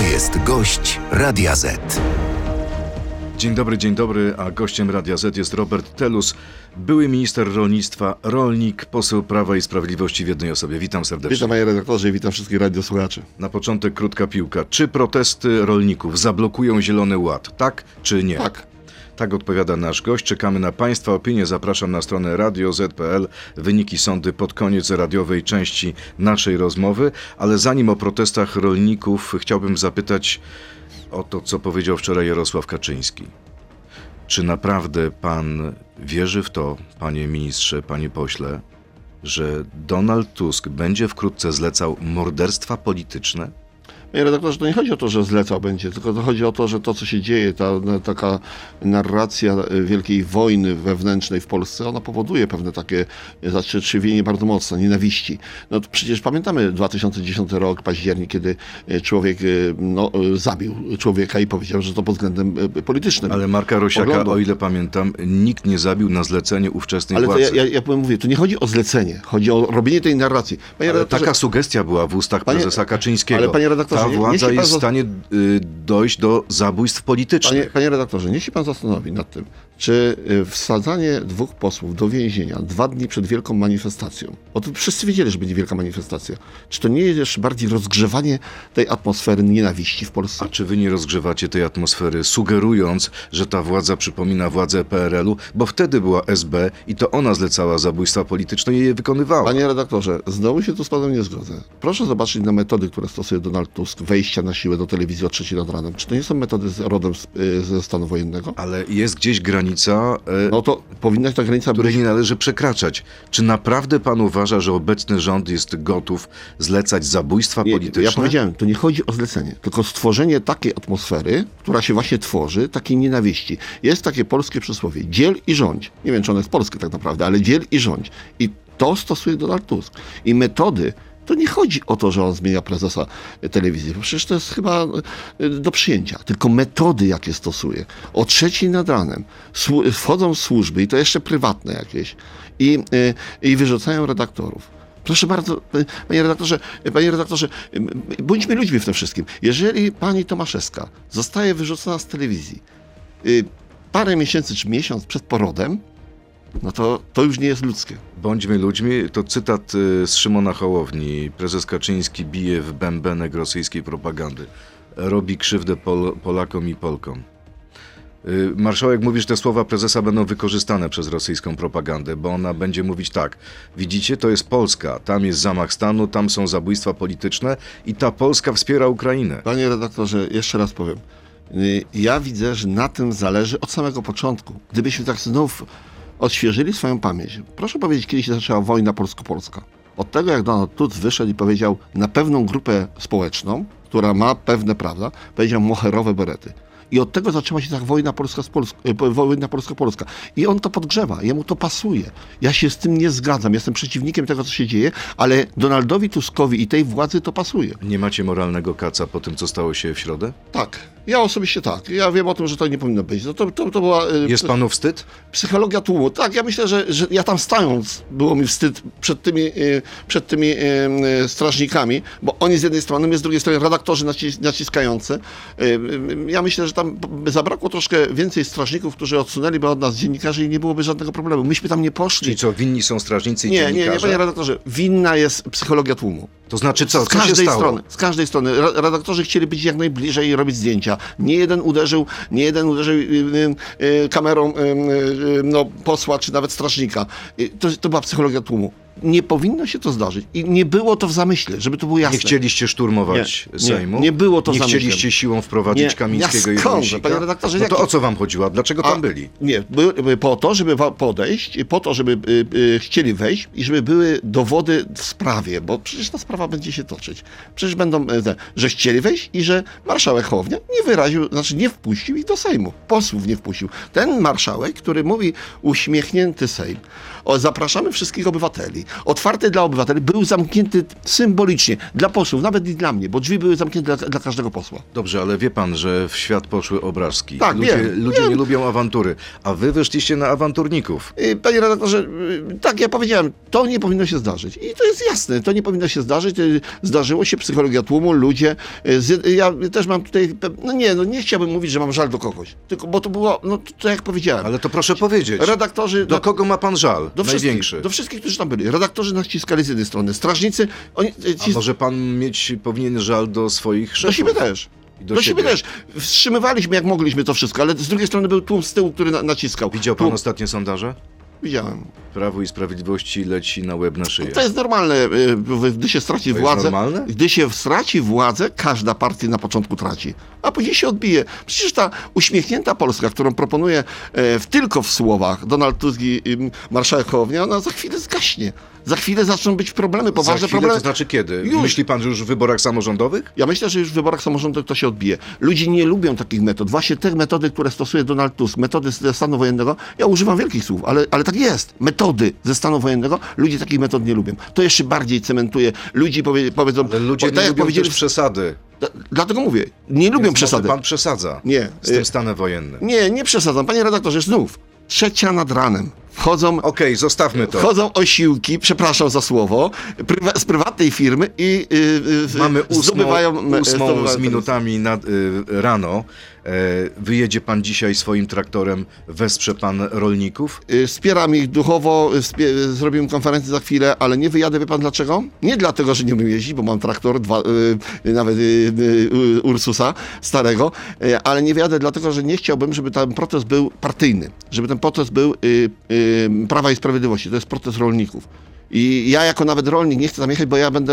To jest gość Radia Z. Dzień dobry, dzień dobry, a gościem Radia Z jest Robert Telus, były minister rolnictwa, rolnik, poseł Prawa i Sprawiedliwości w jednej osobie. Witam serdecznie. Witam panie redaktorze i witam wszystkich radiosłuchaczy. Na początek krótka piłka. Czy protesty rolników zablokują Zielony Ład? Tak czy nie? Tak. Tak odpowiada nasz gość. Czekamy na Państwa opinię. Zapraszam na stronę radio.z.pl. Wyniki sądy pod koniec radiowej części naszej rozmowy. Ale zanim o protestach rolników, chciałbym zapytać o to, co powiedział wczoraj Jarosław Kaczyński. Czy naprawdę pan wierzy w to, panie ministrze, panie pośle, że Donald Tusk będzie wkrótce zlecał morderstwa polityczne? Panie redaktorze, to nie chodzi o to, że zlecał będzie, tylko to chodzi o to, że to, co się dzieje, ta taka narracja e, wielkiej wojny wewnętrznej w Polsce, ona powoduje pewne takie zatrzewienie bardzo mocne, nienawiści. No przecież pamiętamy 2010 rok, październik, kiedy e, człowiek e, no, e, zabił człowieka i powiedział, że to pod względem e, politycznym. Ale Marka Rosiaka, Poglądu. o ile pamiętam, nikt nie zabił na zlecenie ówczesnej Ale władzy. ja, ja, ja powiem, mówię, tu nie chodzi o zlecenie, chodzi o robienie tej narracji. Ale taka sugestia była w ustach Panie- prezesa Kaczyńskiego. ale panie redaktorze, Ta władza jest w stanie y, dojść do zabójstw politycznych. Panie, panie redaktorze, niech się pan zastanowi nad tym, czy y, wsadzanie dwóch posłów do więzienia dwa dni przed wielką manifestacją, bo to wszyscy wiedzieli, że będzie wielka manifestacja, czy to nie jest jeszcze bardziej rozgrzewanie tej atmosfery nienawiści w Polsce? A czy wy nie rozgrzewacie tej atmosfery, sugerując, że ta władza przypomina władzę PRL-u, bo wtedy była SB i to ona zlecała zabójstwa polityczne i je wykonywała. Panie redaktorze, znowu się tu z panem nie zgodzę. Proszę zobaczyć na metody, które stosuje Donald Tusk, wejścia na siłę do telewizji o trzeciej nad ranem. Czy to nie są metody z, rodem z, y, ze stanu wojennego? Ale jest gdzieś granica, e, No to powinna ta granica której być... nie należy przekraczać. Czy naprawdę pan uważa, że obecny rząd jest gotów zlecać zabójstwa Nie, polityczne? Ja powiedziałem, to nie chodzi o zlecenie, tylko stworzenie takiej atmosfery, która się właśnie tworzy, takiej nienawiści. Jest takie polskie przysłowie, dziel i rządź. Nie wiem, czy ono jest polskie tak naprawdę, ale dziel i rządź. I to stosuje Donald Tusk. I metody, to nie chodzi o to, że on zmienia prezesa telewizji, bo przecież to jest chyba e, do przyjęcia. Tylko metody, jakie stosuje. O trzeciej nad ranem wchodzą służby, i to jeszcze prywatne jakieś, i, e, i wyrzucają redaktorów. Proszę bardzo, e, panie redaktorze, panie redaktorze, bądźmy ludźmi w tym wszystkim. Jeżeli pani Tomaszewska zostaje wyrzucona z telewizji y, parę miesięcy czy miesiąc przed porodem, no to to już nie jest ludzkie. Bądźmy ludźmi, to cytat y, z Szymona Hołowni. Prezes Kaczyński bije w bębenek rosyjskiej propagandy. Robi krzywdę Pol Polakom i Polkom. Y, Marszałek mówi, że te słowa prezesa będą wykorzystane przez rosyjską propagandę, bo ona będzie mówić tak. Widzicie, to jest Polska, tam jest zamach stanu, tam są zabójstwa polityczne i ta Polska wspiera Ukrainę. Panie redaktorze, jeszcze raz powiem. Y, Ja widzę, że na tym zależy od samego początku. Gdybyśmy tak znów odświeżyli swoją pamięć. Proszę powiedzieć, kiedy się zaczęła wojna polsko-polska. Od tego, jak Donald Tusk wyszedł i powiedział na pewną grupę społeczną, która ma pewne prawa, powiedział moherowe berety. I od tego zaczęła się tak wojna polska z Polsk- po- wojna polsko-polska. I on to podgrzewa, jemu to pasuje. Ja się z tym nie zgadzam, jestem przeciwnikiem tego, co się dzieje, ale Donaldowi Tuskowi i tej władzy to pasuje. Nie macie moralnego kaca po tym, co stało się w środę? Tak. Ja osobiście tak. Ja wiem o tym, że to nie powinno być. No to, to, to była y, Jest panu wstyd? psychologia tłumu. Tak, ja myślę, że, że ja tam stając było mi wstyd przed tymi, y, przed tymi strażnikami, bo oni z jednej strony, my z drugiej strony redaktorzy nacis, naciskający. Ja myślę, że tam by zabrakło troszkę więcej strażników, którzy odsunęliby od nas dziennikarzy i nie byłoby żadnego problemu. Myśmy tam nie poszli. Czyli co, winni są strażnicy i Nie, nie, nie, dziennikarze? panie redaktorze. Winna jest psychologia tłumu. To znaczy co? Z Co każdej strony, z każdej strony. Redaktorzy chcieli być jak najbliżej i robić zdjęcia. Nie jeden uderzył, nie jeden uderzył y, y, y, kamerą no, posła czy nawet strażnika. To, to była psychologia tłumu. Nie powinno się to zdarzyć. I nie było to w zamyśle, żeby to było jasne. Nie chcieliście szturmować Nie, nie, Sejmu? nie było to Nie zamyślem. chcieliście siłą wprowadzić Nie, Kamińskiego ja i skąd, Wąsika? panie redaktorze, No to jaki- o co wam chodziło? Dlaczego tam A, byli? Nie, by, by po to, żeby podejść, i po to, żeby y, y, chcieli wejść i żeby były dowody w sprawie, bo przecież ta sprawa będzie się toczyć. Przecież będą, e, że chcieli wejść i że marszałek Hołownia nie wyraził, znaczy nie wpuścił ich do Sejmu. Posłów nie wpuścił. Ten marszałek, który mówi uśmiechnięty Sejm, o, zapraszamy wszystkich obywateli. Otwarty dla obywateli, był zamknięty symbolicznie dla posłów, nawet i dla mnie, bo drzwi były zamknięte dla, dla każdego posła. Dobrze, ale wie pan, że w świat poszły obrazki. Tak, ludzie wiem, ludzie wiem. nie lubią awantury, a wy wyszliście na awanturników. Y, Panie redaktorze, y, tak, ja powiedziałem, to nie powinno się zdarzyć. I to jest jasne, to nie powinno się zdarzyć. Y, Zdarzyło się, psychologia tłumu, ludzie. Ja też mam tutaj, no nie, no nie chciałbym mówić, że mam żal do kogoś, tylko, bo to było, no to, to jak powiedziałem. Ale to proszę powiedzieć, Redaktorzy... do kogo ma pan żal? Do wszystkich, Największy. do wszystkich, którzy tam byli. Redaktorzy naciskali z jednej strony, strażnicy, oni, A ci, może pan mieć powinien żal do swoich szefów? do siebie też. I Do, do siebie siebie. też. Wstrzymywaliśmy jak mogliśmy to wszystko, ale z drugiej strony był tłum z tyłu, który na, naciskał. Widział pan Tłum- ostatnie sondaże? Widziałem. Prawo i Sprawiedliwości leci na łeb na szyję. To jest normalne, y, gdy się straci To władzę. normalne? Gdy się straci władzę, każda partia na początku traci, a później się odbije. Przecież ta uśmiechnięta Polska, którą proponuje e, w, tylko w słowach Donald Tusk i i marszałek Hołownia, ona za chwilę zgaśnie. Za chwilę zaczną być problemy, poważne Za chwilę, problemy. to znaczy kiedy? Już. Myśli pan, że już w wyborach samorządowych? Ja myślę, że już w wyborach samorządowych to się odbije. Ludzie nie lubią takich metod. Właśnie te metody, które stosuje Donald Tusk, metody ze stanu wojennego, ja używam wielkich słów, ale, ale tak jest. Metody ze stanu wojennego, ludzie takich metod nie lubią. To jeszcze bardziej cementuje. Ludzi powie, powiedzą... Ale ludzie o, nie tak jak lubią powiedzieli, też przesady. Dlatego mówię, nie lubią Więc przesady. Pan przesadza Nie. z tym Y- stanem wojennym. Nie, nie przesadzam. Panie redaktorze, znów. Trzecia nad ranem. Wchodzą, Okej, zostawmy to. wchodzą osiłki, przepraszam za słowo, prywa, z prywatnej firmy i y, y, Mamy ósmą, zdobywają, ósmą zdobywają z minutami nad, y, rano. E, wyjedzie pan dzisiaj swoim traktorem, wesprze pan rolników? Y, Wspieram ich duchowo, wspie- zrobimy konferencję za chwilę, ale nie wyjadę, wie pan dlaczego? Nie dlatego, że nie umiem jeździć, bo mam traktor, dwa, y, y, nawet y, y, Ursusa starego, y, ale nie wyjadę dlatego, że nie chciałbym, żeby ten protest był partyjny, żeby ten protest był Prawa i Sprawiedliwości, to jest protest rolników. I ja jako nawet rolnik nie chcę tam jechać, bo ja będę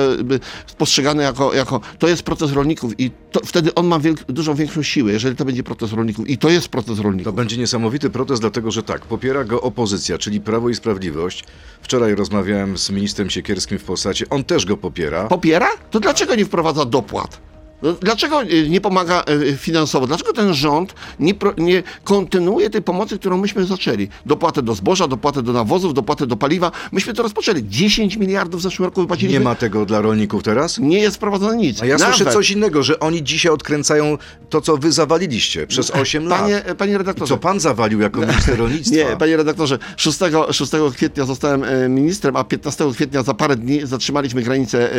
postrzegany jako, jako to jest protest rolników i to, wtedy on ma wielk, dużą większą siłę, jeżeli to będzie protest rolników i to jest protest To rolników. będzie niesamowity protest, dlatego że tak, popiera go opozycja, czyli Prawo i Sprawiedliwość. Wczoraj rozmawiałem z ministrem Siekierskim w Polsacie, on też go popiera. popiera, to dlaczego nie wprowadza dopłat? No, Dlaczego y, nie pomaga y, finansowo? Dlaczego ten rząd nie, pro, nie kontynuuje tej pomocy, którą myśmy zaczęli? Dopłatę do zboża, dopłatę do nawozów, dopłatę do paliwa. Myśmy to rozpoczęli. 10 miliardów w zeszłym roku wypłaciliśmy. Nie ma tego dla rolników teraz? Nie jest wprowadzone nic. A ja Nawet- słyszę coś innego, że oni dzisiaj odkręcają to, co wy zawaliliście przez 8 lat. Panie, panie I redaktorze. co pan zawalił jako minister rolnictwa? Nie, panie redaktorze, 6, 6 kwietnia zostałem e, ministrem, a 15 kwietnia za parę dni zatrzymaliśmy granicę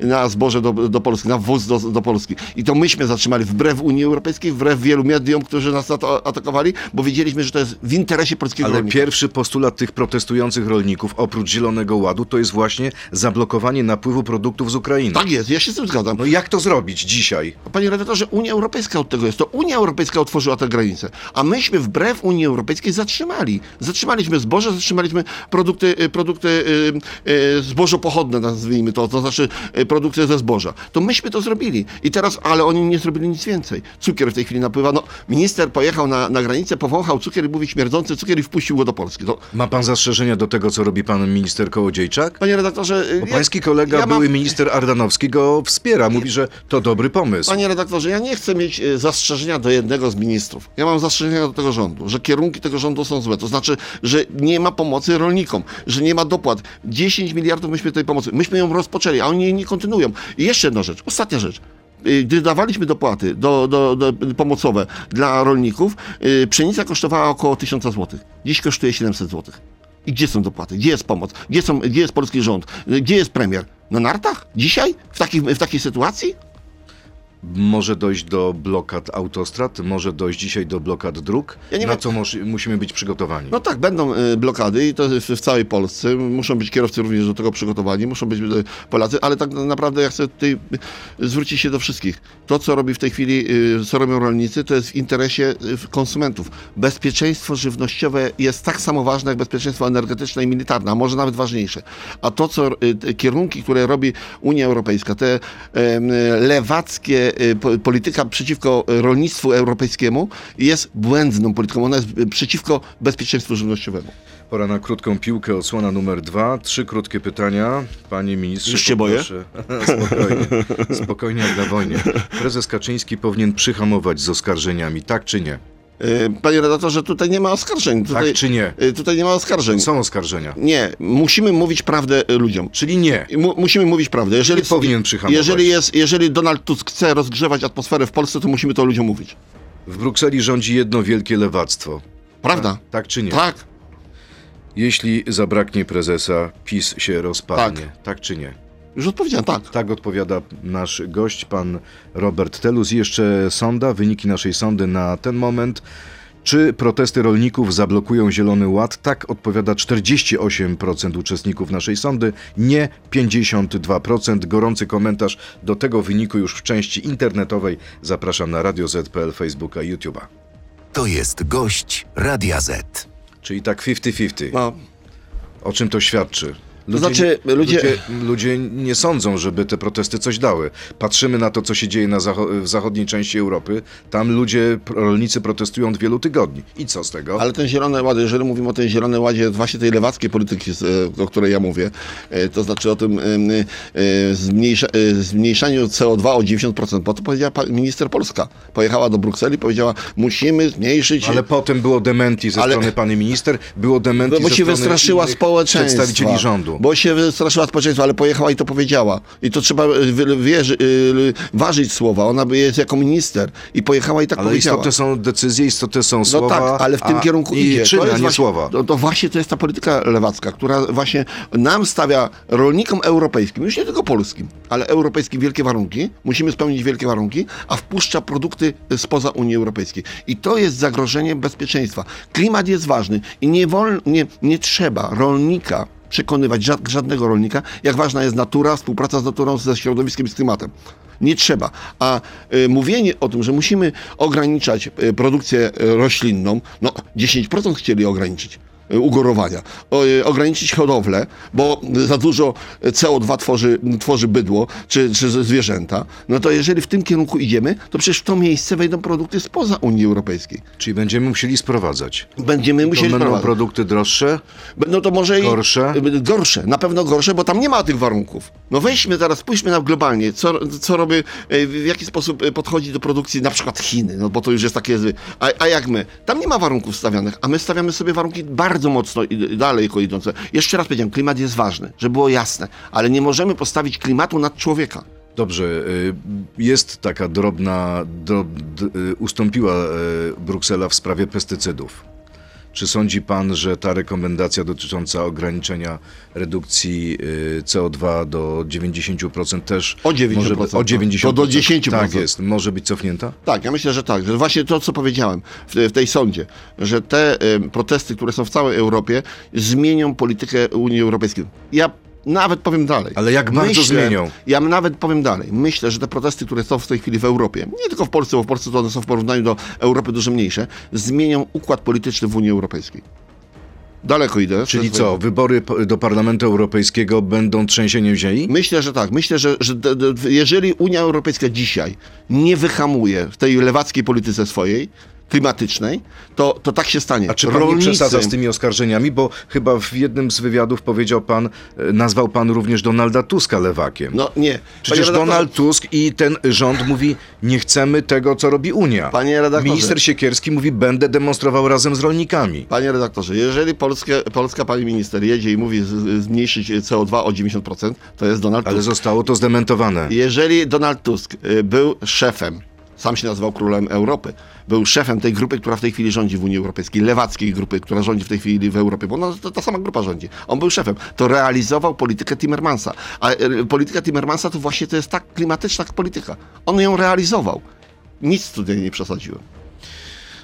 e, na- zboże do, do Polski, na wwóz do, do Polski. I to myśmy zatrzymali wbrew Unii Europejskiej, wbrew wielu mediom, którzy nas atakowali, bo wiedzieliśmy, że to jest w interesie polskiego Ale rolnika. pierwszy postulat tych protestujących rolników, oprócz Zielonego Ładu, to jest właśnie zablokowanie napływu produktów z Ukrainy. Tak jest, ja się z tym zgadzam. No jak to zrobić dzisiaj? Panie redaktorze, Unia Europejska od tego jest. To Unia Europejska otworzyła te granice, a myśmy wbrew Unii Europejskiej zatrzymali. Zatrzymaliśmy zboże, zatrzymaliśmy produkty, y, produkty y, y, zbożopochodne, nazwijmy to, to znaczy produkty ze zboża. To myśmy to zrobili. I teraz, ale oni nie zrobili nic więcej. Cukier w tej chwili napływa. No, minister pojechał na, na granicę, powąchał cukier i mówi śmierdzący cukier i wpuścił go do Polski. To, Ma pan zastrzeżenia do tego, co robi pan minister Kołodziejczak? panie redaktorze... y, Bo ja- pański kolega, ja mam- były minister Ardanowski, go wspiera. Mówi, że to dobry pomysł. Panie redaktorze, ja nie chcę mieć e, zastrzeżenia do jednego z ministrów. Ja mam zastrzeżenia do tego rządu, że kierunki tego rządu są złe. To znaczy, że nie ma pomocy rolnikom, że nie ma dopłat. 10 miliardów myśmy tej pomocy. Myśmy ją rozpoczęli, a oni jej nie kontynuują. I jeszcze jedna rzecz, ostatnia rzecz. Y, Gdy dawaliśmy dopłaty do, do, do pomocowe dla rolników, y, pszenica kosztowała około 1000 zł. Dziś kosztuje 700 zł. I gdzie są dopłaty? Gdzie jest pomoc? Gdzie, są, gdzie jest polski rząd? Y, Gdzie jest premier? Na nartach? Dzisiaj? W, takiej w takiej sytuacji? Może dojść do blokad autostrad, może dojść dzisiaj do blokad dróg, Ja na wiem- co moż- musimy być przygotowani. No tak, będą y, blokady i to w, w całej Polsce. Muszą być kierowcy również do tego przygotowani, muszą być y, Polacy, ale tak naprawdę ja chcę tutaj y, zwrócić się do wszystkich. To, co robi w tej chwili, y, co robią rolnicy, to jest w interesie y, konsumentów. Bezpieczeństwo żywnościowe jest tak samo ważne jak bezpieczeństwo energetyczne i militarne, a może nawet ważniejsze. A to, co y, kierunki, które robi Unia Europejska, te lewackie polityka przeciwko rolnictwu europejskiemu jest błędną polityką. Ona jest y, przeciwko bezpieczeństwu żywnościowemu. Pora na krótką piłkę, odsłona numer dwa. Trzy krótkie pytania. Panie ministrze, Już się boję? Spokojnie, spokojnie jak na wojnie. Prezes Kaczyński powinien przyhamować z oskarżeniami, tak czy nie? Y, Panie redaktorze, tutaj nie ma oskarżeń. Tutaj, Tak czy nie? y, Tutaj nie ma oskarżeń. Są oskarżenia. Nie, musimy mówić prawdę y, ludziom. Czyli nie. Mu, musimy mówić prawdę. Jeżeli, Nie powinien przyhamować. jeżeli, jest, jeżeli Donald Tusk chce rozgrzewać atmosferę w Polsce, to musimy to ludziom mówić. W Brukseli rządzi jedno wielkie lewactwo. Prawda? Tak czy nie? Tak. Jeśli zabraknie prezesa, PiS się rozpadnie. Tak, czy nie? Już odpowiedziałem, tak. Tak odpowiada nasz gość, pan Robert Telus. I jeszcze sonda, wyniki naszej sondy na ten moment. Czy protesty rolników zablokują Zielony Ład? Tak odpowiada 48% uczestników naszej sondy, nie 52%. Gorący komentarz do tego wyniku już w części internetowej. Zapraszam na Radio Z.pl, Facebooka, YouTube'a. To jest gość Radia Z. Czyli tak 50-50. No, O czym to świadczy? Ludzie, znaczy, ludzie- ludzie, ludzie nie sądzą, żeby te protesty coś dały. Patrzymy na to, co się dzieje na zacho- w zachodniej części Europy. Tam ludzie, rolnicy protestują od wielu tygodni. I co z tego? ale ten Zielony Ład, jeżeli mówimy o tej Zielonej Ładzie, właśnie tej lewackiej polityki, z- o której ja mówię, e, to znaczy o tym e, e, zmniejsza, e, zmniejszaniu CO2 o 90%, bo to powiedziała minister Polska. Pojechała do Brukseli i powiedziała, musimy zmniejszyć... Ale potem było dementi ze Ale- strony pani minister, było dementi No bo ze strony wystraszyła społeczeństwa. przedstawicieli rządu. Bo się wystraszyła społeczeństwa, ale pojechała i to powiedziała. I to trzeba y, wierzy, ważyć słowa. Ona jest jako minister i pojechała i tak Ale powiedziała. istotne są decyzje, istotne są No słowa. tak, ale w tym kierunku i idzie. Czyny, to jest nie właśnie, słowa. To, to właśnie to jest ta polityka lewacka, która właśnie nam stawia rolnikom europejskim, już nie tylko polskim, ale europejskim wielkie warunki. Musimy spełnić wielkie warunki, a wpuszcza produkty spoza Unii Europejskiej. I to jest zagrożenie bezpieczeństwa. Klimat jest ważny i nie, wolno, nie, nie trzeba rolnika przekonywać, żad, żadnego rolnika, jak ważna jest natura, współpraca z naturą, ze środowiskiem z klimatem. Nie trzeba. A y, mówienie o tym, że musimy ograniczać y, produkcję y, roślinną, no 10% chcieli ograniczyć ugorowania, o, y, ograniczyć hodowlę, bo za dużo CO2 tworzy, tworzy bydło czy, czy zwierzęta, no to jeżeli w tym kierunku idziemy, to przecież w to miejsce wejdą produkty spoza Unii Europejskiej. Czyli będziemy musieli sprowadzać. Będziemy To musieli będą wprowadzać. produkty droższe? No to może Gorsze? I, gorsze, na pewno gorsze, bo tam nie ma tych warunków. No weźmy teraz, spójrzmy na globalnie, co, co robi, w jaki sposób podchodzi do produkcji na przykład Chiny, no bo to już jest takie, a, a jak my? Tam nie ma warunków stawianych, a my stawiamy sobie warunki bardzo mocno i- daleko idące. Jeszcze raz powiedziałem, klimat jest ważny, żeby było jasne, ale nie możemy postawić klimatu nad człowieka. Dobrze, y, jest taka drobna, drob, y, ustąpiła y, Bruksela w sprawie pestycydów. Czy sądzi pan, że ta rekomendacja dotycząca ograniczenia redukcji y, CO2 do 90% też O 90%, może być, o tak. 90%, To do 10%. Tak jest, może być cofnięta? Tak, ja myślę, że tak, że właśnie to, co powiedziałem w, w tej sądzie, że te em, protesty, które są w całej Europie, zmienią politykę Unii Europejskiej. Ja nawet powiem dalej. Ale jak bardzo zmienią? Ja nawet powiem dalej. Myślę, że te protesty, które są w tej chwili w Europie, nie tylko w Polsce, bo w Polsce to one są w porównaniu do Europy dużo mniejsze, zmienią układ polityczny w Unii Europejskiej. Daleko idę. Czyli co, wybory po- do Parlamentu Europejskiego będą trzęsieniem ziemi? Myślę, że tak. Myślę, że, że d, d, jeżeli Unia Europejska dzisiaj nie wyhamuje w tej lewackiej polityce swojej, klimatycznej, to, to tak się stanie. A czy pan nie przesadza z tymi oskarżeniami? Bo chyba w jednym z wywiadów powiedział pan, e, nazwał pan również Donalda Tuska lewakiem. No nie. Przecież Panie redaktorze, Donald Tusk i ten rząd mówi, nie chcemy tego, co robi Unia. Panie redaktorze. Minister Siekierski mówi, będę demonstrował razem z rolnikami. Panie redaktorze, jeżeli Polskie, polska pani minister jedzie i mówi zmniejszyć CO2 o 90%, to jest Donald Ale Tusk. zostało to zdementowane. Jeżeli Donald Tusk y, był szefem, sam się nazywał królem Europy, był szefem tej grupy, która w tej chwili rządzi w Unii Europejskiej, lewackiej grupy, która rządzi w tej chwili w Europie, bo to, ta sama grupa rządzi. On był szefem. To realizował politykę Timmermansa. A y, polityka Timmermansa to właśnie to jest tak klimatyczna polityka. On ją realizował. Nic tutaj nie przesadziłem.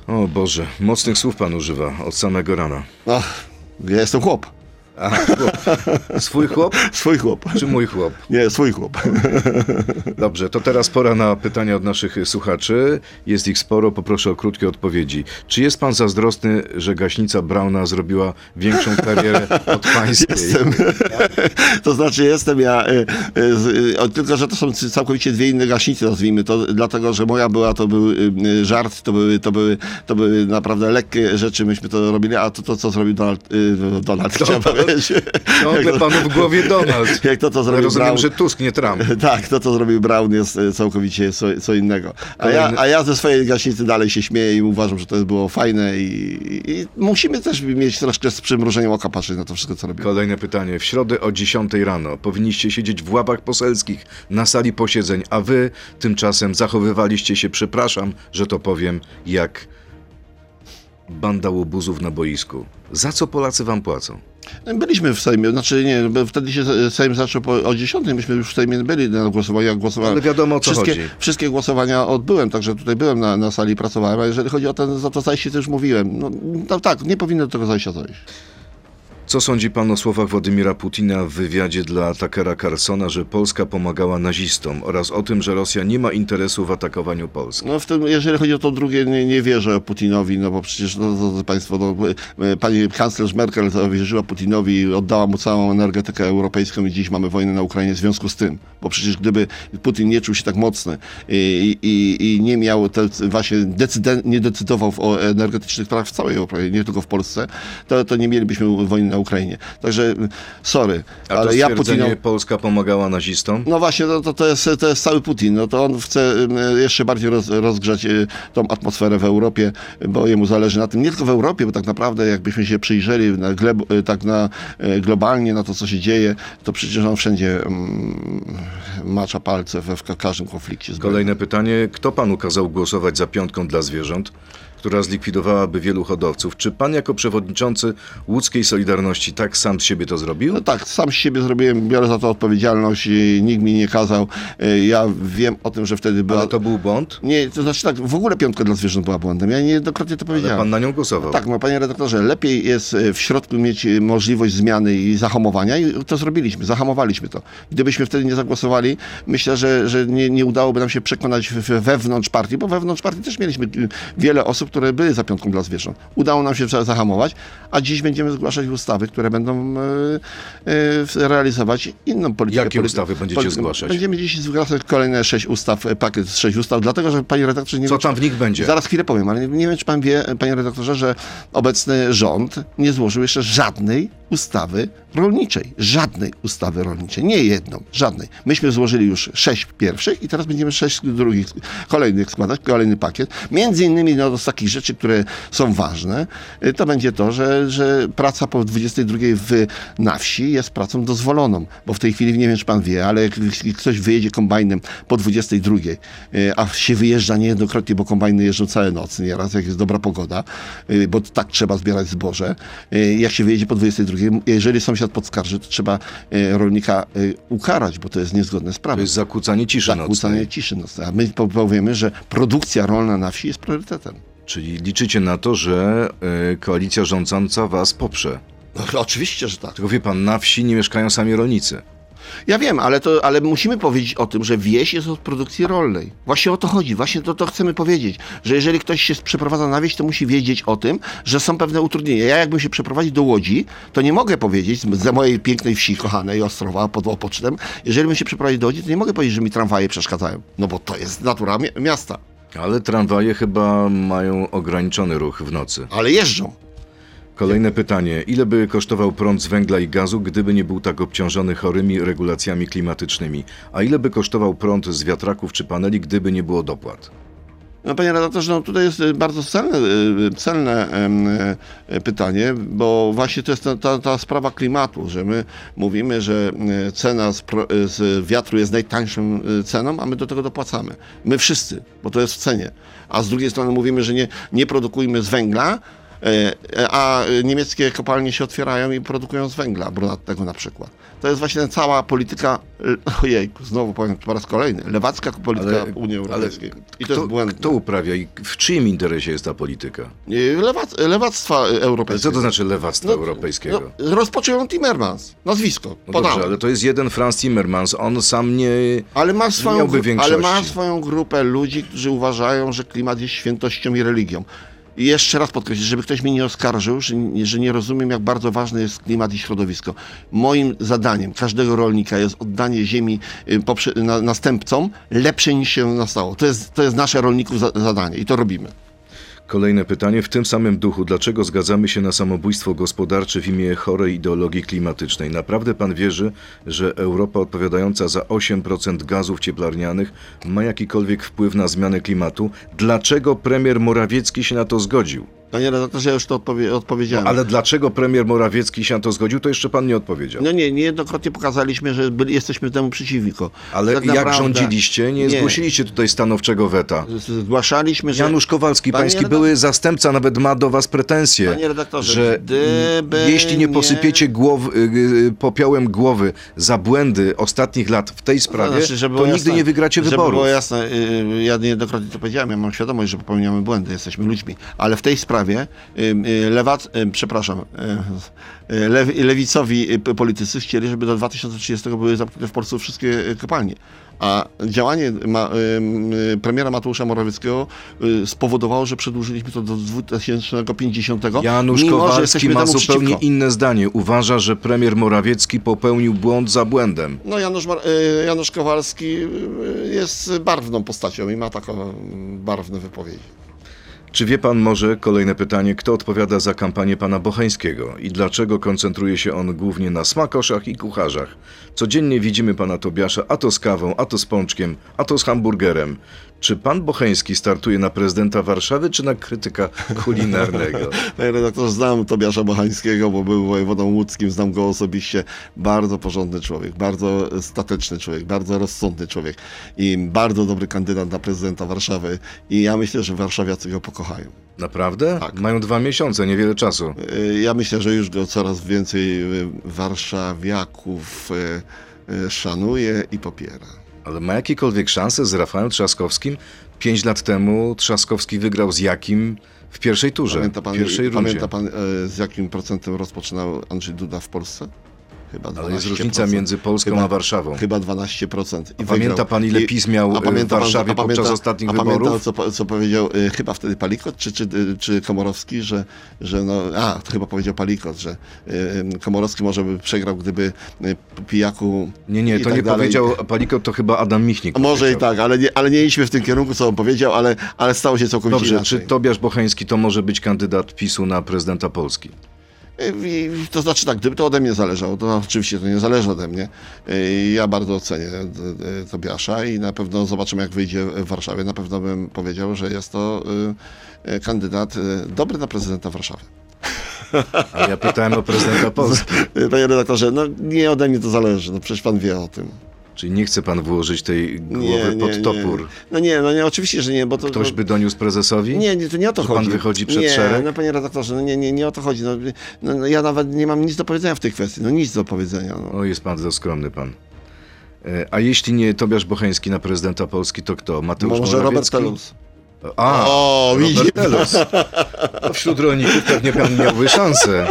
O Boże, mocnych słów pan używa od samego rana. Ach, ja jestem chłop. A, chłop. Swój chłop Swój chłop. czy mój chłop? Nie, swój chłop. Dobrze, to teraz pora na pytania od naszych słuchaczy. Jest ich sporo, poproszę o krótkie odpowiedzi. Czy jest pan zazdrosny, że gaśnica Brauna zrobiła większą karierę od pańskiej? Jestem. to znaczy jestem ja, y, y, tylko że to są całkowicie dwie inne gaśnice, nazwijmy to, dlatego że moja była, to był y, żart, to były, to były, to były naprawdę lekkie rzeczy, myśmy to robili, a to, to co zrobił Donald, y, Donald Ciągle panu w głowie Donald. Jak to, co Ja zrobił rozumiem, Brown. że Tusk, nie Trump. Tak, to co zrobił Brown jest e, całkowicie co, co innego. A ja, a ja ze swojej gaśnicy dalej się śmieję i uważam, że to było fajne i, i musimy też mieć troszkę z przymrużeniem oka patrzeć na to wszystko, co robimy. Kolejne pytanie. W środę o 10 rano powinniście siedzieć w ławach poselskich na sali posiedzeń, a wy tymczasem zachowywaliście się, przepraszam, że to powiem, jak banda łobuzów na boisku. Za co Polacy wam płacą? Byliśmy w Sejmie, znaczy nie, wtedy się Sejm zaczął po, o 10, myśmy już w Sejmie byli na głosowaniach. Głosowałem. Ale wiadomo, o co wszystkie, chodzi. Wszystkie głosowania odbyłem, także tutaj byłem na, na sali, pracowałem, a jeżeli chodzi o ten, za to zajście, to już mówiłem. No, no tak, nie powinno do tego zajścia dojść. Co sądzi pan o słowach Władimira Putina w wywiadzie dla Takera Carsona, że Polska pomagała nazistom oraz o tym, że Rosja nie ma interesu w atakowaniu Polski? No w tym, jeżeli chodzi o to drugie, nie, nie wierzę Putinowi, no bo przecież, no, drodzy Państwo, no, e, pani kanclerz Merkel zawierzyła Putinowi oddała mu całą energetykę europejską i dziś mamy wojnę na Ukrainie w związku z tym. Bo przecież gdyby Putin nie czuł się tak mocny i, i, i nie miał, te, właśnie decyden, nie decydował o energetycznych sprawach w całej Europie, nie tylko w Polsce, to, to nie mielibyśmy wojny na Ukrainie. Także, sorry, A ale ja Putinowi... Polska pomagała nazistom? No właśnie, no to, to, jest, to jest cały Putin. No to on chce jeszcze bardziej roz, rozgrzać y, tą atmosferę w Europie, bo jemu zależy na tym, nie tylko w Europie, bo tak naprawdę jakbyśmy się przyjrzeli na gleb, y, tak na, y, globalnie na to, co się dzieje, to przecież on wszędzie mm, macza palce we w ka- każdym konflikcie. Kolejne pytanie. Kto panu kazał głosować za piątką dla zwierząt, która zlikwidowałaby wielu hodowców? Czy pan jako przewodniczący łódzkiej Solidarności tak sam z siebie to zrobił? No tak, sam z siebie zrobiłem, biorę za to odpowiedzialność i nikt mi nie kazał. Y, Ja wiem o tym, że wtedy była... Ale to był błąd? Nie, to znaczy tak, w ogóle piątka dla zwierząt była błędem. Ja niejednokrotnie to Ale powiedziałem. pan na nią głosował. Tak, no panie redaktorze, lepiej jest e, w środku mieć e, możliwość zmiany i zahamowania i to zrobiliśmy, zahamowaliśmy to. Gdybyśmy wtedy nie zagłosowali, myślę, że, że nie, nie udałoby nam się przekonać wewnątrz partii, bo wewnątrz partii też mieliśmy e, wiele osób, które były za piątką dla zwierząt. Udało nam się za- zahamować, a dziś będziemy zgłaszać ustawy, które będą e, e, realizować inną politykę. Jakie ustawy będziecie zgłaszać? Będziemy dziś zgłaszać kolejne sześć ustaw, e, pakiet z sześć ustaw, dlatego, że panie redaktorze nie Co czy- tam w nich będzie? Zaraz chwilę powiem, ale nie, nie wiem, czy pan wie, panie redaktorze, że obecny rząd nie złożył jeszcze żadnej ustawy rolniczej. Żadnej ustawy rolniczej. Nie jedną, żadnej. Myśmy złożyli już sześć pierwszych i teraz będziemy sześć drugich, kolejnych składać, kolejny pakiet. Między innymi no, z takich rzeczy, które są ważne, y, to będzie to, że, że praca po 22 w, na wsi jest pracą dozwoloną, bo w tej chwili, nie wiem, czy pan wie, ale jak ktoś wyjedzie kombajnem po 22, y, a się wyjeżdża niejednokrotnie, bo kombajny jeżdżą całe nocy, nieraz jak jest dobra pogoda, y, bo tak trzeba zbierać zboże. Jak się wyjedzie po 22, jeżeli sąsiad podskarży, to trzeba y, rolnika y, ukarać, bo to jest niezgodne z To prawem. jest zakłócanie ciszy Zakłócanie nocnej. ciszy nocnej. A my po- powiemy, że produkcja rolna na wsi jest priorytetem. Czyli liczycie na to, że y, koalicja rządząca was poprze. No, oczywiście, że tak. Tylko wie pan, na wsi nie mieszkają sami rolnicy. Ja wiem, ale, to, ale musimy powiedzieć o tym, że wieś jest od produkcji rolnej. Właśnie o to chodzi, właśnie to, to chcemy powiedzieć, że jeżeli ktoś się przeprowadza na wieś, to musi wiedzieć o tym, że są pewne utrudnienia. Ja jakbym się przeprowadził do Łodzi, to nie mogę powiedzieć ze mojej pięknej wsi kochanej Ostrowa pod Opocztem, jeżeli bym się przeprowadził do Łodzi, to nie mogę powiedzieć, że mi tramwaje przeszkadzają. No bo to jest natura mi- miasta. Ale tramwaje chyba mają ograniczony ruch w nocy. Ale jeżdżą. Kolejne pytanie. Ile by kosztował prąd z węgla i gazu, gdyby nie był tak obciążony chorymi regulacjami klimatycznymi? A ile by kosztował prąd z wiatraków czy paneli, gdyby nie było dopłat? No, panie redaktorze, no tutaj jest y, bardzo celne, y, celne em, y, pytanie, bo właśnie to jest ta, ta, sprawa klimatu, że my mówimy, że y, cena z, y, z wiatru jest najtańszą y, ceną, a my do tego dopłacamy. My wszyscy, bo to jest w cenie. A z drugiej strony mówimy, że nie, nie produkujmy z węgla, y, a niemieckie kopalnie się otwierają i produkują z węgla brunatnego na przykład. To jest właśnie cała polityka, y, ojej, znowu powiem po raz kolejny, lewacka polityka Ale- Unii Europejskiej. I to Kto, jest błędne. kto uprawia i w czyim interesie jest ta polityka? Lewac, lewactwa Ale europejskiego. co to znaczy lewactwa europejskiego? No, rozpoczął ją Timmermans, nazwisko, No dobrze, ale to jest jeden Franz Timmermans. On sam nie... Ale ma swoją, miałby gru- ale ma większości. swoją grupę ludzi, którzy uważają, że klimat jest świętością i religią. I jeszcze raz podkreślę, żeby ktoś mnie nie oskarżył, że, że nie rozumiem, jak bardzo ważny jest klimat i środowisko. Moim zadaniem każdego rolnika jest oddanie ziemi y, poprze- na, następcom lepsze niż się nastało. To jest, to jest nasze rolników za, zadanie i to robimy. Kolejne pytanie w tym samym duchu. Dlaczego zgadzamy się na samobójstwo gospodarcze w imię chorej ideologii klimatycznej? Naprawdę pan wierzy, że Europa odpowiadająca za 8% gazów cieplarnianych ma jakikolwiek wpływ na zmianę klimatu? Dlaczego premier Morawiecki się na to zgodził? Panie redaktorze, ja już to odpowie- odpowiedziałem. Ale dlaczego premier Morawiecki się na to zgodził, to jeszcze pan nie odpowiedział. No nie, niejednokrotnie pokazaliśmy, że byli, jesteśmy temu przeciwko. Ale Tak jak naprawdę- rządziliście, nie, Nie. zgłosiliście tutaj stanowczego weta. Zgłaszaliśmy, że... Janusz Kowalski, Panie pański redaktor- były zastępca, nawet ma do was pretensje, Panie redaktorze, że gdyby jeśli nie posypiecie głowy, y, y, popiołem głowy za błędy ostatnich lat w tej sprawie, Znaczy, żeby to było nigdy jasne- nie wygracie żeby wyborów. było jasne, y, ja niejednokrotnie to powiedziałem, ja mam świadomość, że popełniamy błędy, jesteśmy ludźmi, ale w tej sprawie y, lewac, przepraszam, y, y, lew, lewicowi politycy chcieli, żeby do 2030 były zamknięte w Polsce wszystkie kopalnie. A działanie ma, y, premiera Mateusza Morawieckiego y, spowodowało, że przedłużyliśmy to do 2050. Janusz mimo, Kowalski ma zupełnie przeciwko. inne zdanie. Uważa, że premier Morawiecki popełnił błąd za błędem. No Janusz, y, Janusz Kowalski jest barwną postacią i ma taką barwne wypowiedzi. Czy wie pan może, kolejne pytanie, kto odpowiada za kampanię pana Bocheńskiego i dlaczego koncentruje się on głównie na smakoszach i kucharzach? Codziennie widzimy pana Tobiasza a to z kawą, a to z pączkiem, a to z hamburgerem. Czy pan Bocheński startuje na prezydenta Warszawy, czy na krytyka kulinarnego? Panie redaktorze, znam Tobiasza Bochańskiego, bo był wojewodą łódzkim, znam go osobiście. Bardzo porządny człowiek, bardzo stateczny człowiek, bardzo rozsądny człowiek i bardzo dobry kandydat na prezydenta Warszawy. I ja myślę, że warszawiacy go pokochają. Naprawdę? Tak. Mają dwa miesiące, niewiele czasu. Y, Ja myślę, że już go coraz więcej y, warszawiaków y, szanuje i popiera. Ale ma jakiekolwiek szanse z Rafałem Trzaskowskim? Pięć lat temu Trzaskowski wygrał z jakim w pierwszej turze, Pamięta pan, w pierwszej rundzie. pamięta pan e, z jakim procentem rozpoczynał Andrzej Duda w Polsce? Chyba 12%. Ale jest różnica między Polską Chyba- a Warszawą. Chyba 12%. I A pamięta pan, ile PiS miał, e, w Warszawie podczas ostatnich a wyborów? Pamięta, co, co powiedział y, chyba wtedy Palikot czy, czy, y, czy Komorowski, że, że no, a, to chyba powiedział Palikot, że y, y, Komorowski może by przegrał, gdyby y, pijaku Nie, nie, i to tak nie dalej. powiedział Palikot, to chyba Adam Michnik. A Może i powiedział. tak, ale nie, ale nie idźmy w tym kierunku, co on powiedział, ale, ale stało się całkowicie Dobrze, inaczej. czy Tobiasz Bocheński to może być kandydat PiSu na prezydenta Polski? To znaczy tak, gdyby to ode mnie zależało, to oczywiście to nie zależy ode mnie. Ja bardzo ocenię e, e, Tobiasza i na pewno zobaczymy, jak wyjdzie w Warszawie. Na pewno bym powiedział, że jest to e, kandydat dobry na prezydenta Warszawy. A ja pytałem o prezydenta Polski. Panie redaktorze, no nie ode mnie to zależy, no przecież pan wie o tym. Czyli nie chce pan włożyć tej głowy pod topór. No nie, no nie, oczywiście, że nie, bo to... Ktoś by doniósł prezesowi? Nie, nie, to nie o to Że pan chodzi. wychodzi przed nie, szereg? No panie redaktorze, no nie, nie, nie o to chodzi. No, no, no, ja nawet nie mam nic do powiedzenia w tej kwestii. No nic do powiedzenia. No. O, jest pan za skromny pan. E, A jeśli nie Tobiasz Bocheński na prezydenta Polski, to kto? Mateusz Może Robert Morawiecki? Telus. A, O, Robert Telus. No, wśród rolników pewnie pan miałby szansę.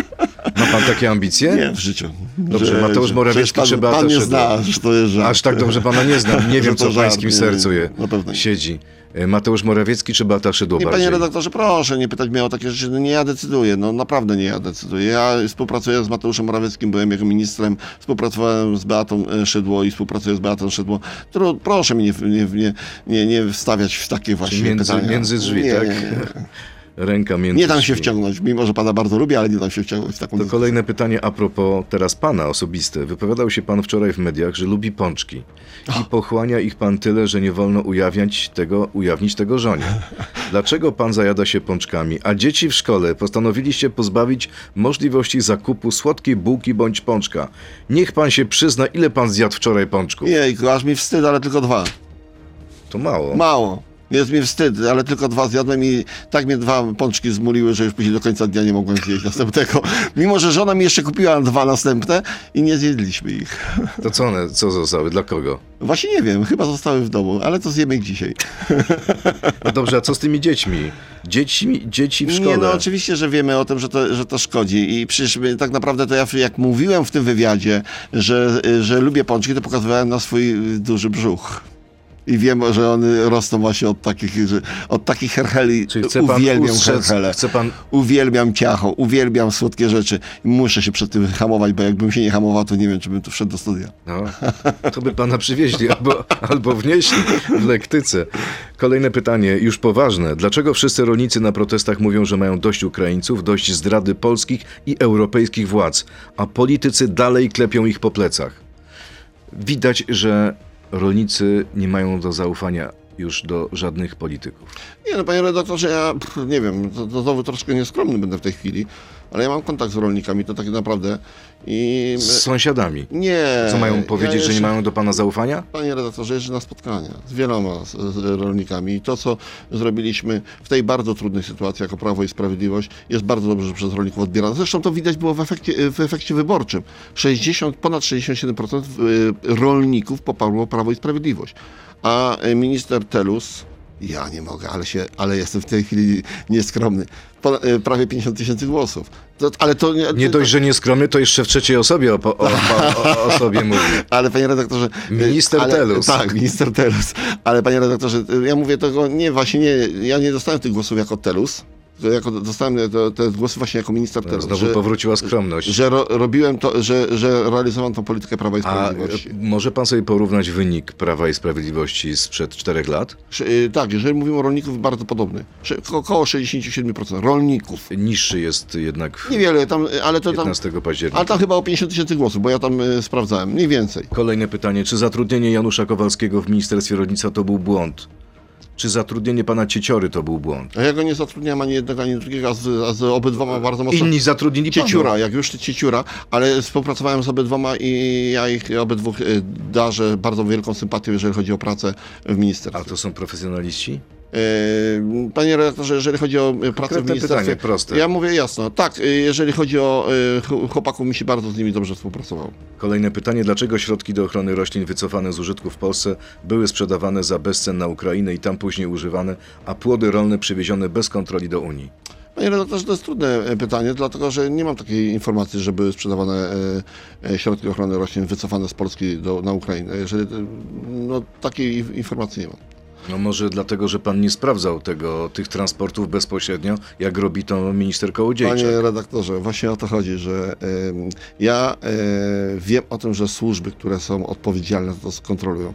Ma pan takie ambicje? Nie, w życiu. Dobrze, Mateusz Morawiecki pan, Beata pan nie zna, że to jest żart. Aż tak dobrze pana nie znam. Nie Że wiem, co w pańskim sercu je, na pewno nie. siedzi. E, Mateusz Morawiecki czy Beata Szydło Nie, bardziej? panie redaktorze, proszę nie pytać mnie o takie rzeczy. No nie ja decyduję, no naprawdę nie ja decyduję. Ja współpracuję z Mateuszem Morawieckim, byłem jego ministrem, współpracowałem z Beatą e, Szydło i współpracuję z Beatą Szydło. Tru, proszę mi nie, nie, nie, nie, nie wstawiać w takie właśnie między- pytania. między drzwi, nie, tak? Nie, nie. Ręka między nie dam się wciągnąć, mimo że pana bardzo lubię, ale nie dam się wciągnąć w taką To kolejne pytanie a propos teraz pana osobiste. Wypowiadał się pan wczoraj w mediach, że lubi pączki. I pochłania ich pan tyle, że nie wolno ujawniać tego, ujawnić tego żonie. Dlaczego pan zajada się pączkami, a dzieci w szkole postanowiliście pozbawić możliwości zakupu słodkiej bułki bądź pączka? Niech pan się przyzna, ile pan zjadł wczoraj pączków. Jejku, aż mi wstyd, ale tylko dwa. To mało. Mało. Jest mi wstyd, ale tylko dwa zjadłem i tak mnie dwa pączki zmuliły, że już później do końca dnia nie mogłem zjeść następnego. Mimo, że żona mi jeszcze kupiła dwa następne i nie zjedliśmy ich. To co one, co zostały, dla kogo? Właśnie nie wiem, chyba zostały w domu, ale to zjemy ich dzisiaj. No dobrze, a co z tymi dziećmi? Dzieci, dzieci w szkole. Nie, no oczywiście, że wiemy o tym, że to, że to szkodzi i przecież tak naprawdę to ja jak mówiłem w tym wywiadzie, że, że lubię pączki, to pokazywałem na swój duży brzuch. I wiem, że one rosną właśnie od takich, że, od takich herheli. Czyli chce pan uwielbiam ustrzec, herhele. chce pan Uwielbiam ciacho, uwielbiam słodkie rzeczy. Muszę się przed tym hamować, bo jakbym się nie hamował, to nie wiem, czy bym tu wszedł do studia. No, to by pana przywieźli albo, albo wnieśli w lektyce. Kolejne pytanie, już poważne. Dlaczego wszyscy rolnicy na protestach mówią, że mają dość Ukraińców, dość zdrady polskich i europejskich władz, a politycy dalej klepią ich po plecach? Widać, że rolnicy nie mają do zaufania już do żadnych polityków. Nie no, panie redaktorze, ja nie wiem, to, to znowu troszkę nieskromny będę w tej chwili, ale ja mam kontakt z rolnikami, to tak naprawdę i... Z sąsiadami. Nie. Co mają powiedzieć, ja że nie jeszcze- mają do pana zaufania? Panie redaktorze, jeżdżę na spotkania z wieloma z, z rolnikami i to, co zrobiliśmy w tej bardzo trudnej sytuacji jako Prawo i Sprawiedliwość, jest bardzo dobrze przez rolników odbierane. Zresztą to widać było w efekcie, w efekcie wyborczym. 60, ponad 67% y, rolników poparło Prawo i Sprawiedliwość. A minister Telus, ja nie mogę, ale, się, ale jestem w tej chwili nieskromny, po, y, prawie 50 tysięcy głosów. To, ale to Nie dość, że nieskromny, to jeszcze w trzeciej osobie o, o, o, o, o sobie mówi. Ale panie redaktorze. y, Minister ale, Telus. Tak, minister Telus. Ale panie redaktorze, y, ja mówię tego nie, właśnie nie. Ja nie dostałem tych głosów jako Telus. Jako, dostałem te, te głosy właśnie jako minister Telus. Znowu że, powróciła skromność. że ro, robiłem to, że, że realizowałem tą politykę Prawa i A Sprawiedliwości. e, może pan sobie porównać wynik Prawa i Sprawiedliwości sprzed czterech lat? Y, Tak, jeżeli mówimy o rolników, bardzo podobny. Około 67% rolników. Niższy jest jednak Niewiele tam, y, ale to tam. 15 października. Ale tam chyba o 50 tysięcy głosów, bo ja tam sprawdzałem. Mniej więcej. Kolejne pytanie. Czy zatrudnienie Janusza Kowalskiego w Ministerstwie Rolnictwa to był błąd? Czy zatrudnienie pana Cieciory to był błąd? A ja go nie zatrudniam ani jednego, ani drugiego, a z, a z obydwoma bardzo mocno. Inni zatrudnili. Cieciura, jak już cieciura, ale współpracowałem z obydwoma i ja ich obydwóch y, darzę bardzo wielką sympatią, jeżeli chodzi o pracę w A ministerstwie. to są profesjonaliści? Y, Panie redaktorze, jeżeli chodzi o y, pracę w Konkretne ministerstwie, pytanie, proste. ja mówię jasno, tak, y, jeżeli chodzi o ch- chłopaków, mi się bardzo z nimi dobrze współpracowało. Kolejne pytanie. Dlaczego środki do ochrony roślin wycofane z użytku w Polsce były sprzedawane za bezcen na Ukrainę i tam później używane, a płody rolne przywiezione bez kontroli do Unii? Panie redaktorze, to jest trudne e, pytanie, dlatego że nie mam takiej informacji, że były sprzedawane e, e, środki ochrony roślin wycofane z Polski do, na Ukrainę. Jeżeli, e, no, takiej in- informacji nie mam. No może dlatego, że pan nie sprawdzał tego, tych transportów bezpośrednio, jak robi to minister Kołodziejczak. Panie redaktorze, właśnie o to chodzi, że em, ja e, wiem o tym, że służby, które są odpowiedzialne za to skontrolują.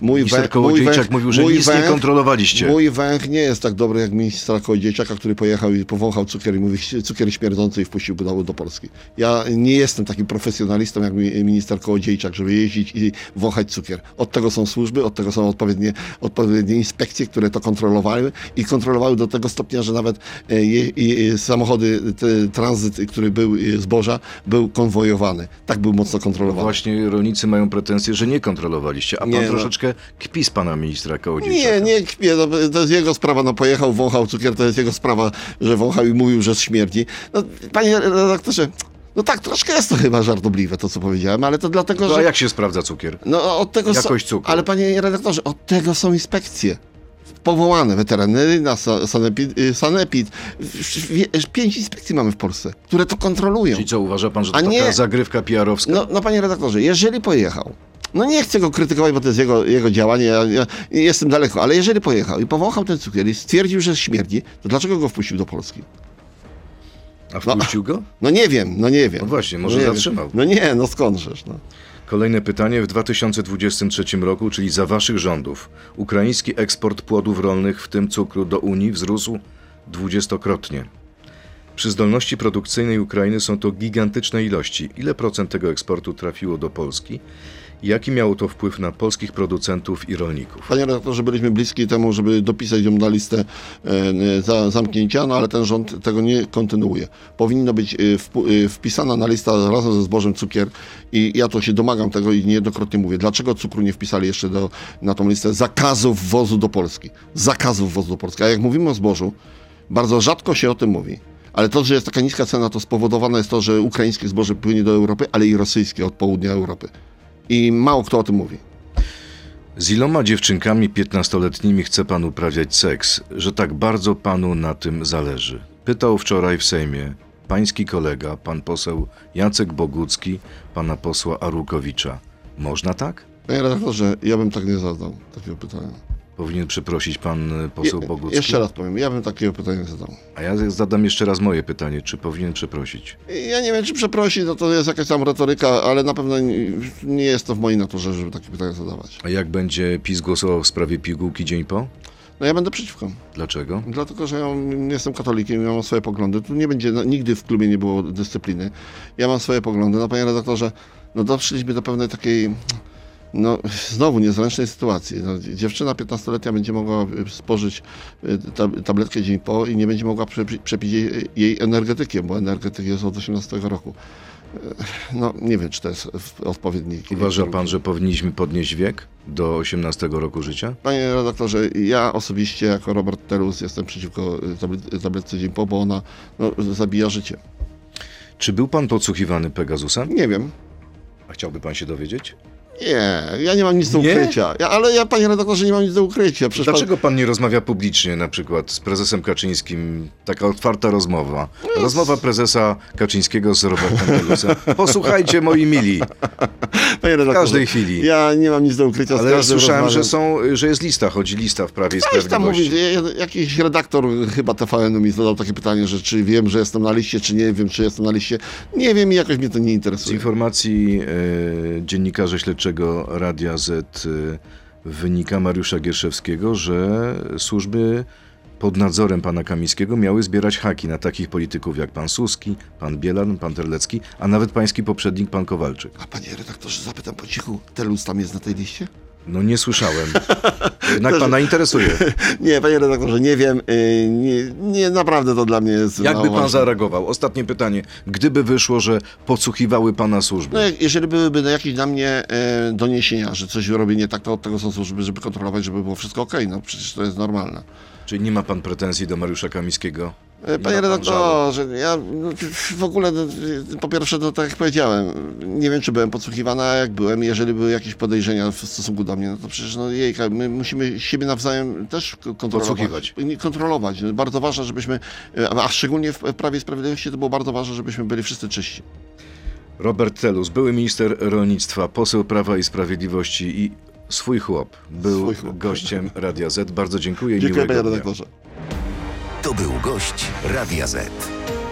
Mój Minister wę- Kołodziejczak mój węch- mówił, że mój nic nie węch- kontrolowaliście. Mój węch nie jest tak dobry jak ministra Kołodziejczaka, który pojechał i powąchał cukier i mówi cukier śmierdzący i wpuścił do, do Polski. Ja nie jestem takim profesjonalistą jak mi- minister Kołodziejczak, żeby jeździć i wąchać cukier. Od tego są służby, od tego są odpowiednie, odpowiednie inspekcje, które to kontrolowały i kontrolowały do tego stopnia, że nawet e, samochody, te, tranzyt, który był e, zboża, był konwojowany. Tak był mocno kontrolowany. Właśnie rolnicy mają pretensje, że nie a pan Nie, no. troszeczkę kpi z pana ministra Kołodziejczaka. Nie, nie kpię, no, to jest jego sprawa, no pojechał, wąchał cukier, to jest jego sprawa, że wąchał i mówił, że śmierdzi. No, panie redaktorze, no tak, troszkę jest to chyba żartobliwe, to co powiedziałem, ale to dlatego, No, a że... jak się sprawdza cukier? No od tego Jakość cukru. Ale panie redaktorze, od tego są inspekcje. Powołane weterynaryjna, sa- sanepid, y, sanepid. Pięć inspekcji mamy w Polsce, które to kontrolują. Czyli co, uważa pan, że to A taka nie. zagrywka PR-owska? No, no panie redaktorze, jeżeli pojechał, no nie chcę go krytykować, bo to jest jego, jego działanie, ja, ja jestem daleko, ale jeżeli pojechał i powąchał ten cukier i stwierdził, że śmierdzi, to dlaczego go wpuścił do Polski? A wpuścił go? No nie wiem, no nie wiem. No właśnie, może no nie wiem. zatrzymał. No nie, no skądżesz, no. Kolejne pytanie. W 2023 roku, czyli za waszych rządów, ukraiński eksport płodów rolnych, w tym cukru, do Unii wzrósł dwudziestokrotnie. Przy zdolności produkcyjnej Ukrainy są to gigantyczne ilości. Ile procent tego eksportu trafiło do Polski? Jaki miało to wpływ na polskich producentów i rolników? Panie redaktorze, byliśmy bliski temu, żeby dopisać ją na listę e, za, zamknięcia, no ale ten rząd tego nie kontynuuje. Powinno być e, e, wpisana na listę razem ze zbożem cukier i ja to się domagam tego i niejednokrotnie mówię. Dlaczego cukru nie wpisali jeszcze do, na tą listę zakazów wwozu do Polski? Zakazów wwozu do Polski. A jak mówimy o zbożu, bardzo rzadko się o tym mówi. Ale to, że jest taka niska cena, to spowodowane jest to, że ukraińskie zboże płynie do Europy, ale i rosyjskie od południa Europy. I mało kto o tym mówi. Z iloma dziewczynkami 15-letnimi chce pan uprawiać seks, że tak bardzo panu na tym zależy? Pytał wczoraj w Sejmie pański kolega, pan poseł Jacek Bogucki, pana posła Arłukowicza. Można tak? Panie redaktorze, ja bym tak nie zadał takiego pytania. Powinien przeprosić pan e, poseł Je- Bogucki. Jeszcze raz powiem, ja bym takiego pytania zadał. A ja zadam jeszcze raz moje pytanie, czy powinien przeprosić? Ja nie wiem, czy przeprosi, no to jest jakaś tam retoryka, ale na pewno nie, jest to w mojej naturze, żeby takie pytania zadawać. A jak będzie PiS głosował w sprawie pigułki dzień po? No ja będę przeciwko. Dlaczego? Dlatego, że ja jestem katolikiem i mam swoje poglądy. Tu nie będzie, no, nigdy w klubie nie było dyscypliny. Ja mam swoje poglądy. No panie redaktorze, no doszliśmy do pewnej takiej, no znowu niezręcznej sytuacji. No, dziewczyna 15-letnia będzie mogła y, spożyć y, tab- tabletkę dzień po i nie będzie mogła przepi- przepić jej, jej energetykiem, bo energetyk jest od 18 roku. Y, No nie wiem, czy to jest odpowiedni Uważa pan, że powinniśmy podnieść wiek do 18 roku życia? Panie redaktorze, ja osobiście jako Robert Telus jestem przeciwko tablet- tabletce dzień po, bo ona no, zabija życie. Czy był pan podsłuchiwany Pegasusem? Nie wiem. A chciałby pan się dowiedzieć? Nie, ja nie mam nic do ukrycia. Ja, ale ja, panie redaktorze, nie mam nic do ukrycia. Przecież Dlaczego pan nie rozmawia publicznie, na przykład z prezesem Kaczyńskim? Taka otwarta rozmowa. Rozmowa prezesa Kaczyńskiego z Robertem Telusem. Posłuchajcie, moi mili, Pan, panie redaktorze, w każdej chwili. Ja nie mam nic do ukrycia. z Ale każdym słyszałem, że, są, że jest lista, chodzi lista w Prawie i Coś tam mówi, jakiś redaktor chyba TVN-u mi zadał takie pytanie, że czy wiem, że jestem na liście, czy nie wiem, czy jestem na liście. Nie wiem i jakoś mnie to nie Z interesuje. informacji e, dziennikarza śledczego Radia Z e, wynika Mariusza Gierszewskiego, że służby pod nadzorem pana Kamińskiego miały zbierać haki na takich polityków jak pan Suski, pan Bielan, pan Terlecki, a nawet pański poprzednik pan Kowalczyk. A panie redaktorze, zapytam po cichu, Telus tam jest na tej liście? No nie słyszałem. Jednak pana interesuje. Nie, panie redaktorze, nie wiem. y, Nie, nie naprawdę to dla mnie jest. Jakby pan zareagował? Ostatnie pytanie. Gdyby wyszło, że podsłuchiwały pana służby, No, jeżeli byłyby jakieś na mnie e, doniesienia, że coś robię nie tak, to od tego są służby, żeby kontrolować, żeby było wszystko okej. No przecież to jest normalne. czyli nie ma pan pretensji do Mariusza Kamińskiego? Nie Panie redaktorze, ja w ogóle, no, po pierwsze, to tak jak powiedziałem, nie wiem, czy byłem podsłuchiwany, a jak byłem, jeżeli były jakieś podejrzenia w stosunku do mnie, no to przecież, no jejka, my musimy siebie nawzajem też kontrolować. Kontrolować. Bardzo ważne, żebyśmy, a szczególnie w Prawie i Sprawiedliwości to było bardzo ważne, żebyśmy byli wszyscy czyści. Robert Telus, były minister rolnictwa, poseł Prawa i Sprawiedliwości i swój chłop był Swój chłop. gościem Radia Z. Bardzo dziękuję i Dziękuję, miłego panie redaktorze. To był gość Radia Z.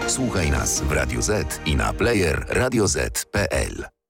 Słuchaj nas w Radio Z i na player radioz.pl.